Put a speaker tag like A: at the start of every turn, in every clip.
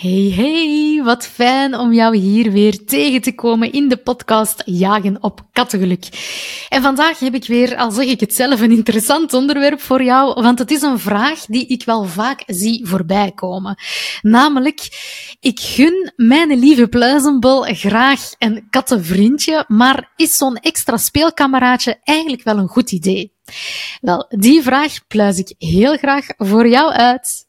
A: Hey, hey, wat fijn om jou hier weer tegen te komen in de podcast Jagen op Kattengeluk. En vandaag heb ik weer, al zeg ik het zelf, een interessant onderwerp voor jou, want het is een vraag die ik wel vaak zie voorbij komen. Namelijk, ik gun mijn lieve pluizenbol graag een kattenvriendje, maar is zo'n extra speelkameraadje eigenlijk wel een goed idee? Wel, die vraag pluis ik heel graag voor jou uit.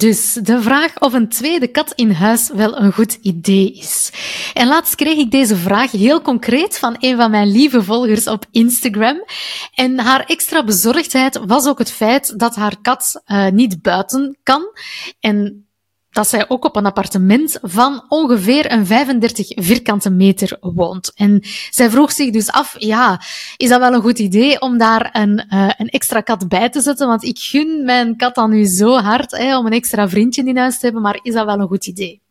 A: Dus de vraag of een tweede kat in huis wel een goed idee is. En laatst kreeg ik deze vraag heel concreet van een van mijn lieve volgers op Instagram. En haar extra bezorgdheid was ook het feit dat haar kat uh, niet buiten kan. En dat zij ook op een appartement van ongeveer een 35 vierkante meter woont. En zij vroeg zich dus af, ja, is dat wel een goed idee om daar een, uh, een extra kat bij te zetten? Want ik gun mijn kat dan nu zo hard hè, om een extra vriendje in huis te hebben, maar is dat wel een goed idee?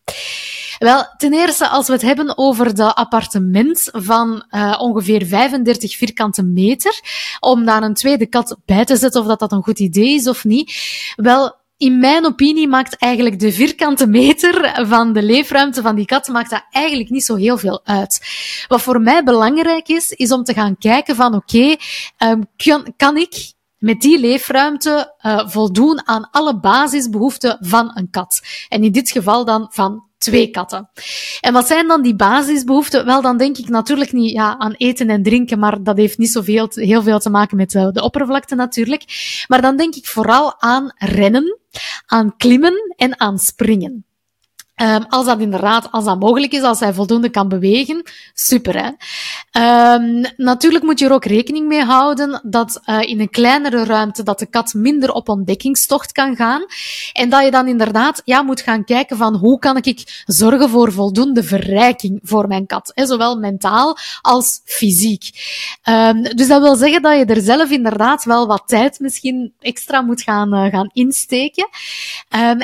A: Wel, ten eerste, als we het hebben over de appartement van uh, ongeveer 35 vierkante meter, om daar een tweede kat bij te zetten, of dat dat een goed idee is of niet. Wel, in mijn opinie maakt eigenlijk de vierkante meter van de leefruimte van die kat maakt dat eigenlijk niet zo heel veel uit. Wat voor mij belangrijk is, is om te gaan kijken van oké, okay, um, kan, kan ik met die leefruimte uh, voldoen aan alle basisbehoeften van een kat. En in dit geval dan van twee katten. En wat zijn dan die basisbehoeften? Wel, dan denk ik natuurlijk niet ja, aan eten en drinken, maar dat heeft niet zoveel, heel veel te maken met uh, de oppervlakte natuurlijk. Maar dan denk ik vooral aan rennen, aan klimmen en aan springen. Um, als dat inderdaad, als dat mogelijk is, als hij voldoende kan bewegen, super hè. Um, natuurlijk moet je er ook rekening mee houden dat uh, in een kleinere ruimte dat de kat minder op ontdekkingstocht kan gaan. En dat je dan inderdaad ja, moet gaan kijken van hoe kan ik zorgen voor voldoende verrijking voor mijn kat. Hè, zowel mentaal als fysiek. Um, dus dat wil zeggen dat je er zelf inderdaad wel wat tijd misschien extra moet gaan, uh, gaan insteken.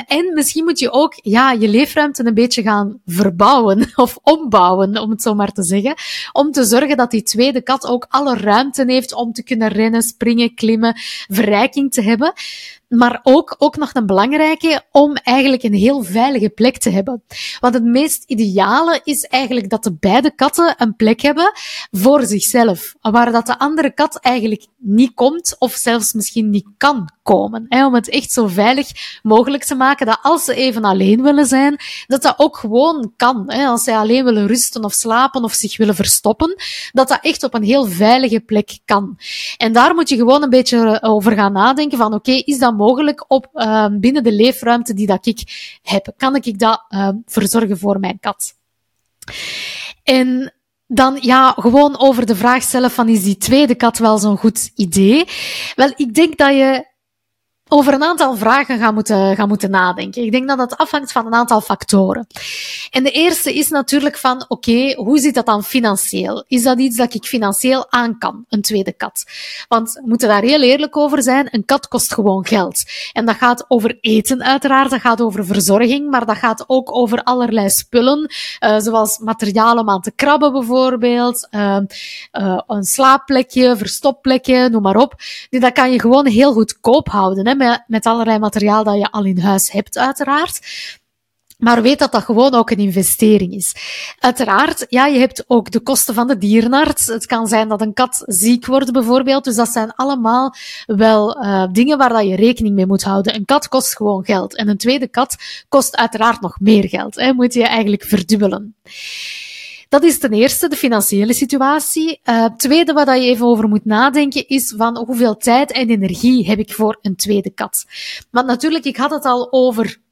A: en misschien moet je ook ja, je leefruimte een beetje gaan verbouwen of ombouwen, om het zo maar te zeggen. Om te zorgen dat die tweede kat ook alle ruimte heeft om te kunnen rennen, springen, klimmen, verrijking te hebben. Maar ook, ook nog een belangrijke, om eigenlijk een heel veilige plek te hebben. Want het meest ideale is eigenlijk dat de beide katten een plek hebben voor zichzelf. Waar dat de andere kat eigenlijk niet komt, of zelfs misschien niet kan komen. Hè, om het echt zo veilig mogelijk te maken dat als ze even alleen willen zijn, dat dat ook gewoon kan. Hè, als zij alleen willen rusten of slapen of zich willen verstoppen, dat dat echt op een heel veilige plek kan. En daar moet je gewoon een beetje over gaan nadenken van oké, is dat mogelijk op, uh, binnen de leefruimte die dat ik heb? Kan ik dat uh, verzorgen voor mijn kat? En dan ja, gewoon over de vraag zelf van is die tweede kat wel zo'n goed idee? Wel, ik denk dat je over een aantal vragen gaan moeten, gaan moeten nadenken. Ik denk dat dat afhangt van een aantal factoren. En de eerste is natuurlijk van, oké, hoe zit dat dan financieel? Is dat iets dat ik financieel aan kan, een tweede kat? Want we moeten daar heel eerlijk over zijn, een kat kost gewoon geld. En dat gaat over eten uiteraard, dat gaat over verzorging, maar dat gaat ook over allerlei spullen, uh, zoals materialen om aan te krabben bijvoorbeeld, uh, uh, een slaapplekje, verstopplekje, noem maar op. Die, dat kan je gewoon heel goedkoop houden, hè? Met, met allerlei materiaal dat je al in huis hebt, uiteraard. Maar weet dat dat gewoon ook een investering is. Uiteraard, ja, je hebt ook de kosten van de dierenarts. Het kan zijn dat een kat ziek wordt, bijvoorbeeld. Dus dat zijn allemaal wel uh, dingen waar dat je rekening mee moet houden. Een kat kost gewoon geld. En een tweede kat kost uiteraard nog meer geld. Hè. Moet je eigenlijk verdubbelen. Dat is ten eerste de financiële situatie. Uh, tweede wat je even over moet nadenken is van hoeveel tijd en energie heb ik voor een tweede kat. Want natuurlijk, ik had het al over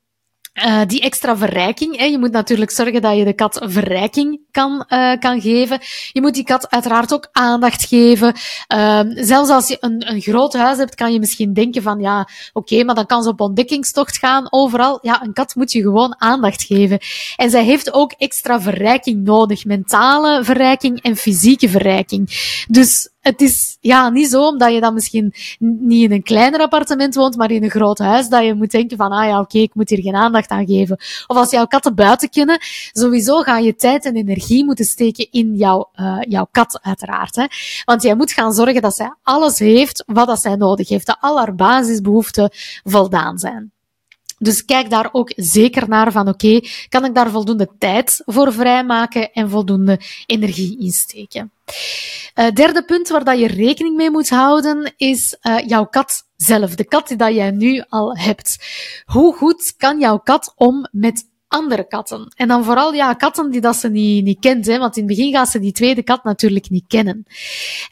A: uh, die extra verrijking. Hè. Je moet natuurlijk zorgen dat je de kat verrijking kan, uh, kan geven. Je moet die kat uiteraard ook aandacht geven. Uh, zelfs als je een, een groot huis hebt, kan je misschien denken van ja, oké, maar dan kan ze op ontdekkingstocht gaan overal. Ja, een kat moet je gewoon aandacht geven. En zij heeft ook extra verrijking nodig. Mentale verrijking en fysieke verrijking. Dus het is ja niet zo omdat je dan misschien niet in een kleiner appartement woont, maar in een groot huis, dat je moet denken van, ah ja, oké, ik moet hier geen aandacht aan geven. Of als jouw katten buiten kunnen, sowieso ga je tijd en energie moeten steken in jouw, uh, jouw kat, uiteraard. Hè. Want jij moet gaan zorgen dat zij alles heeft wat dat zij nodig heeft. Dat al haar basisbehoeften voldaan zijn. Dus kijk daar ook zeker naar van oké, okay, kan ik daar voldoende tijd voor vrijmaken en voldoende energie insteken. Uh, derde punt waar dat je rekening mee moet houden is uh, jouw kat zelf. De kat die dat jij nu al hebt. Hoe goed kan jouw kat om met andere katten. En dan vooral ja, katten die dat ze niet, niet kent, hè, want in het begin gaat ze die tweede kat natuurlijk niet kennen.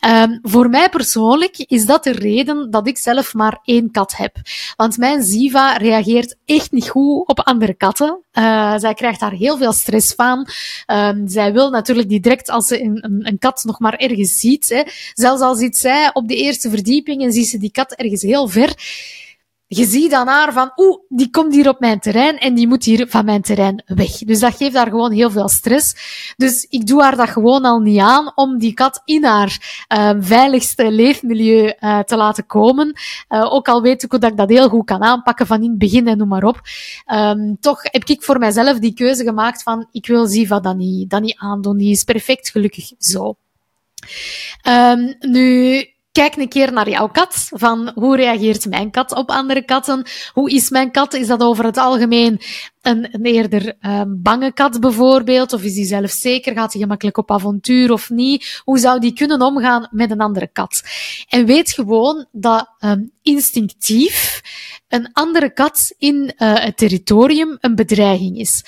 A: Um, voor mij persoonlijk is dat de reden dat ik zelf maar één kat heb. Want mijn Ziva reageert echt niet goed op andere katten. Uh, zij krijgt daar heel veel stress van. Um, zij wil natuurlijk direct als ze een, een, een, kat nog maar ergens ziet. Hè. Zelfs al ziet zij op de eerste verdieping en ziet ze die kat ergens heel ver je ziet dan haar van, oeh, die komt hier op mijn terrein en die moet hier van mijn terrein weg. Dus dat geeft haar gewoon heel veel stress. Dus ik doe haar dat gewoon al niet aan om die kat in haar uh, veiligste leefmilieu uh, te laten komen. Uh, ook al weet ik dat ik dat heel goed kan aanpakken van in het begin en noem maar op. Um, toch heb ik voor mijzelf die keuze gemaakt van, ik wil Ziva dat niet, dat niet aandoen. Die is perfect gelukkig zo. Um, nu, Kijk een keer naar jouw kat. Van hoe reageert mijn kat op andere katten? Hoe is mijn kat? Is dat over het algemeen een, eerder um, bange kat bijvoorbeeld? Of is die zelfzeker? Gaat hij gemakkelijk op avontuur of niet? Hoe zou die kunnen omgaan met een andere kat? En weet gewoon dat um, instinctief een andere kat in uh, het territorium een bedreiging is.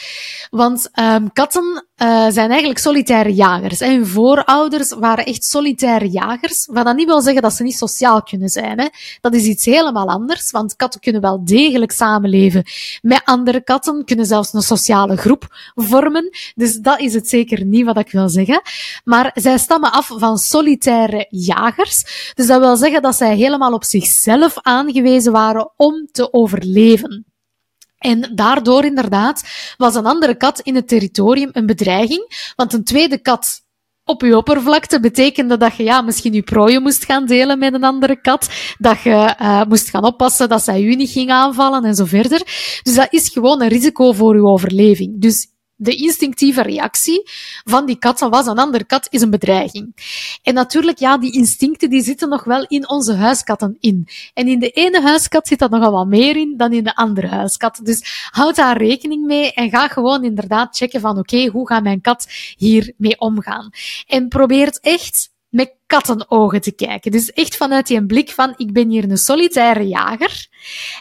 A: Want um, katten uh, zijn eigenlijk solitaire jagers. En hun voorouders waren echt solitaire jagers, wat dat niet wil zeggen dat ze niet sociaal kunnen zijn. Hè. Dat is iets helemaal anders, want katten kunnen wel degelijk samenleven met andere katten, kunnen zelfs een sociale groep vormen. Dus dat is het zeker niet wat ik wil zeggen. Maar zij stammen af van solitaire jagers. Dus dat wil zeggen dat zij helemaal op zichzelf aangewezen waren om te overleven. En daardoor inderdaad was een andere kat in het territorium een bedreiging, want een tweede kat op je oppervlakte betekende dat je ja, misschien je prooien moest gaan delen met een andere kat, dat je uh, moest gaan oppassen dat zij u niet ging aanvallen en zo verder. Dus dat is gewoon een risico voor uw overleving. Dus de instinctieve reactie van die kat was een andere kat is een bedreiging. En natuurlijk, ja, die instincten die zitten nog wel in onze huiskatten in. En in de ene huiskat zit dat nogal wat meer in dan in de andere huiskat. Dus houd daar rekening mee en ga gewoon inderdaad checken van oké, hoe gaat mijn kat hiermee omgaan? En probeer het echt met kattenogen te kijken. Dus echt vanuit die blik van, ik ben hier een solitaire jager.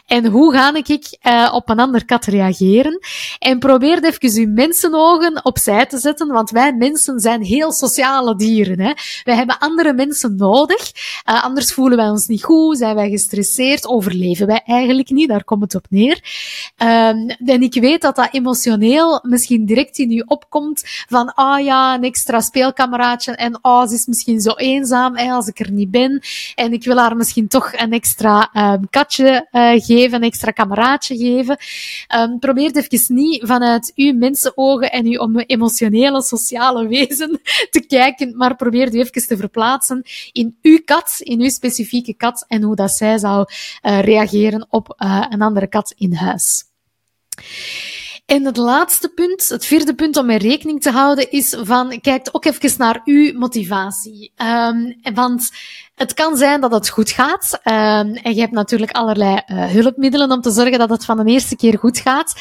A: En hoe ga ik uh, op een ander kat reageren? En probeer even uw mensenogen opzij te zetten, want wij mensen zijn heel sociale dieren. Hè? Wij hebben andere mensen nodig, uh, anders voelen wij ons niet goed, zijn wij gestresseerd, overleven wij eigenlijk niet, daar komt het op neer. Um, en ik weet dat dat emotioneel misschien direct in u opkomt van, ah oh ja, een extra speelkameraadje en ah, oh, ze is misschien zo eenzaam als ik er niet ben. En ik wil haar misschien toch een extra um, katje uh, geven, een extra kameraadje geven. Um, probeer even niet vanuit uw mensenogen en uw emotionele, sociale wezen te kijken, maar probeer u even te verplaatsen in uw kat, in uw specifieke kat en hoe dat zij zou uh, reageren op uh, een andere kat in huis. En het laatste punt, het vierde punt om mee rekening te houden, is van, kijk ook even naar uw motivatie. Um, want Het kan zijn dat het goed gaat. Um, en je hebt natuurlijk allerlei uh, hulpmiddelen om te zorgen dat het van de eerste keer goed gaat.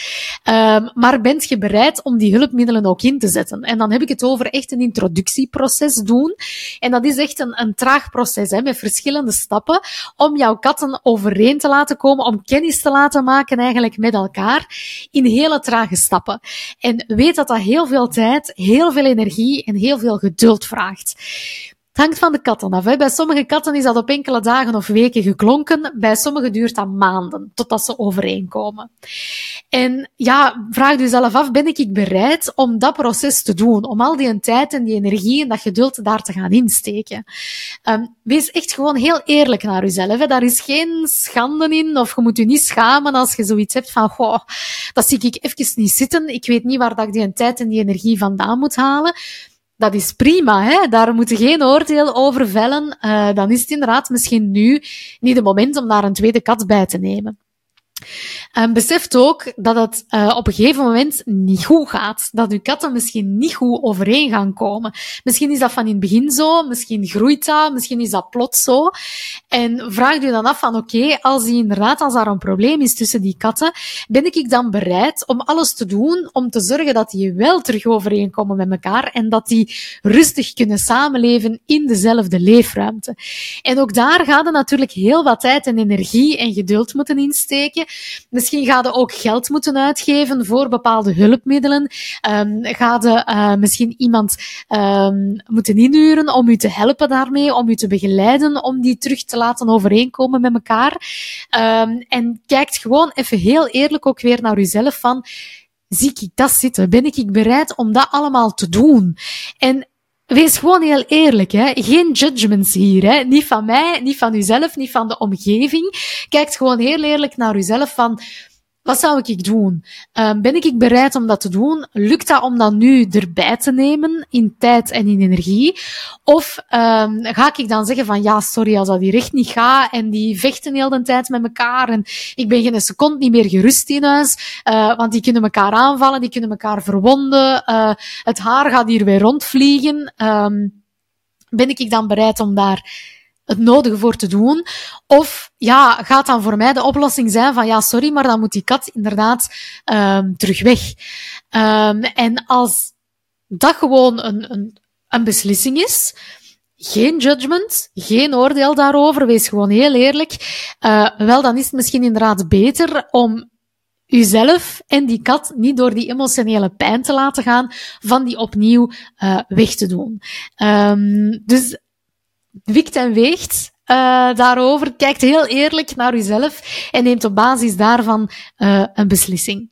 A: Um, maar bent je bereid om die hulpmiddelen ook in te zetten? En dan heb ik het over echt een introductieproces doen. En dat is echt een, een traag proces hè, met verschillende stappen om jouw katten overeen te laten komen, om kennis te laten maken eigenlijk met elkaar in hele trage stappen. En weet dat dat heel veel tijd, heel veel energie en heel veel geduld vraagt. Het hangt van de katten af. Hè. Bij sommige katten is dat op enkele dagen of weken geklonken. Bij sommige duurt dat maanden, totdat ze overeenkomen. En ja, vraag jezelf af, ben ik bereid om dat proces te doen? Om al die tijd en die energie en dat geduld daar te gaan insteken? Um, wees echt gewoon heel eerlijk naar jezelf. Hè. Daar is geen schande in, of je moet je niet schamen als je zoiets hebt van, goh, dat zie ik even niet zitten. Ik weet niet waar dat ik die tijd en die energie vandaan moet halen dat is prima, hè? daar moet je geen oordeel over vellen. Uh, dan is het inderdaad misschien nu niet het moment om daar een tweede kat bij te nemen. Um, beseft ook dat het uh, op een gegeven moment niet goed gaat. Dat uw katten misschien niet goed overeen gaan komen. Misschien is dat van in het begin zo, misschien groeit dat, misschien is dat plots zo. En vraag u dan af van oké, als die inderdaad, als daar een probleem is tussen die katten, ben ik dan bereid om alles te doen om te zorgen dat die wel terug overeenkomen met elkaar en dat die rustig kunnen samenleven in dezelfde leefruimte. En ook daar gaat er natuurlijk heel wat tijd en energie en geduld moeten insteken. Misschien ga je ook geld moeten uitgeven voor bepaalde hulpmiddelen. Um, ga je uh, misschien iemand um, moeten inhuren om u te helpen daarmee, om u te begeleiden, om die terug te laten overeenkomen met elkaar. Um, en kijkt gewoon even heel eerlijk ook weer naar uzelf van, zie ik dat zitten? Ben ik bereid om dat allemaal te doen? En Wees gewoon heel eerlijk, hè. Geen judgments hier, hè. Niet van mij, niet van uzelf, niet van de omgeving. Kijk gewoon heel eerlijk naar uzelf van, wat zou ik doen? Um, ben ik bereid om dat te doen? Lukt dat om dat nu erbij te nemen in tijd en in energie? Of um, ga ik dan zeggen van ja, sorry, als dat hier echt niet gaat en die vechten heel de tijd met elkaar en ik ben geen seconde niet meer gerust in huis, uh, want die kunnen elkaar aanvallen, die kunnen elkaar verwonden, uh, het haar gaat hier weer rondvliegen. Um, ben ik dan bereid om daar het nodige voor te doen? Of ja, gaat dan voor mij de oplossing zijn van ja, sorry, maar dan moet die kat inderdaad um, terug weg. Um, en als dat gewoon een, een, een beslissing is, geen judgment, geen oordeel daarover, wees gewoon heel eerlijk. Uh, wel, dan is het misschien inderdaad beter om uzelf en die kat niet door die emotionele pijn te laten gaan van die opnieuw uh, weg te doen. Um, dus wikt en weegt uh, daarover, kijkt heel eerlijk naar uzelf en neemt op basis daarvan uh, een beslissing.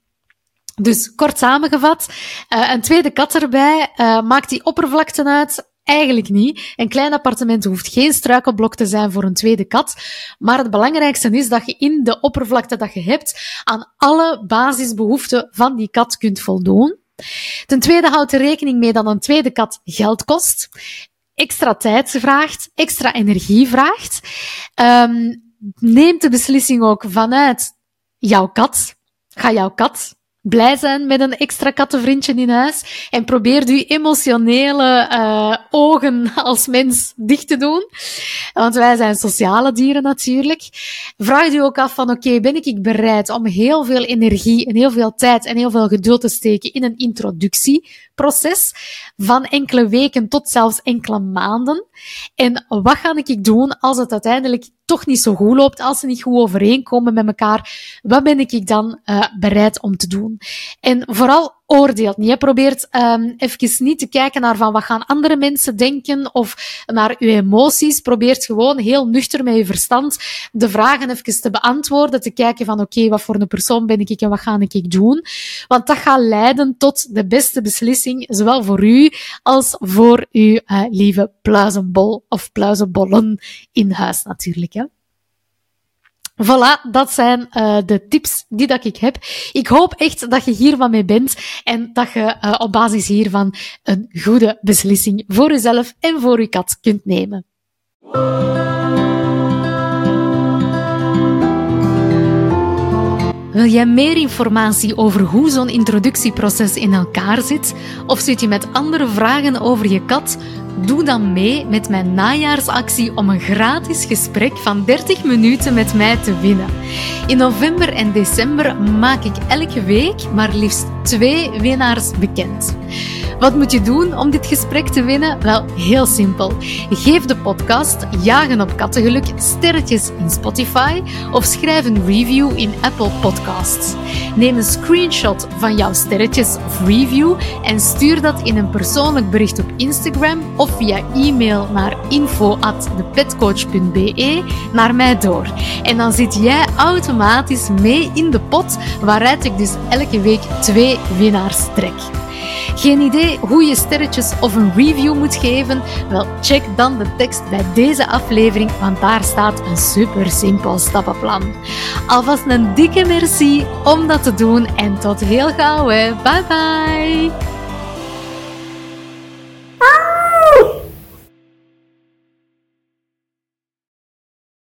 A: Dus kort samengevat, uh, een tweede kat erbij, maakt die oppervlakte uit? Eigenlijk niet. Een klein appartement hoeft geen struikelblok te zijn voor een tweede kat. Maar het belangrijkste is dat je in de oppervlakte dat je hebt aan alle basisbehoeften van die kat kunt voldoen. Ten tweede houdt er rekening mee dat een tweede kat geld kost extra tijd vraagt, extra energie vraagt. Um, neem de beslissing ook vanuit jouw kat. Ga jouw kat blij zijn met een extra kattenvriendje in huis en probeer je emotionele uh, ogen als mens dicht te doen. Want wij zijn sociale dieren natuurlijk. Vraag je ook af van oké, okay, ben ik bereid om heel veel energie en heel veel tijd en heel veel geduld te steken in een introductieproces van enkele weken tot zelfs enkele maanden. En wat ga ik doen als het uiteindelijk toch niet zo goed loopt, als ze niet goed overeenkomen met elkaar, wat ben ik dan uh, bereid om te doen? En vooral oordeelt niet. Je probeert um, even niet te kijken naar van wat gaan andere mensen denken of naar je emoties. Probeert gewoon heel nuchter met je verstand de vragen even te beantwoorden, te kijken van oké, wat voor een persoon ben ik en wat ga ik doen? Want dat gaat leiden tot de beste beslissing, zowel voor u als voor uw uh, lieve pluizenbol of pluizenbollen in huis natuurlijk. Hè. Voilà, dat zijn uh, de tips die dat ik heb. Ik hoop echt dat je hier van mee bent en dat je uh, op basis hiervan een goede beslissing voor jezelf en voor je kat kunt nemen. Wil jij meer informatie over hoe zo'n introductieproces in elkaar zit? Of zit je met andere vragen over je kat? Doe dan mee met mijn najaarsactie om een gratis gesprek van 30 minuten met mij te winnen. In november en december maak ik elke week maar liefst twee winnaars bekend. Wat moet je doen om dit gesprek te winnen? Wel, heel simpel. Geef de podcast Jagen op Kattengeluk sterretjes in Spotify of schrijf een review in Apple Podcasts. Neem een screenshot van jouw sterretjes of review en stuur dat in een persoonlijk bericht op Instagram of via e-mail naar info@depetcoach.be naar mij door. En dan zit jij automatisch mee in de pot waaruit ik dus elke week twee winnaars trek. Geen idee hoe je sterretjes of een review moet geven? Wel, check dan de tekst bij deze aflevering, want daar staat een super simpel stappenplan. Alvast een dikke merci om dat te doen en tot heel gauw. Bye bye!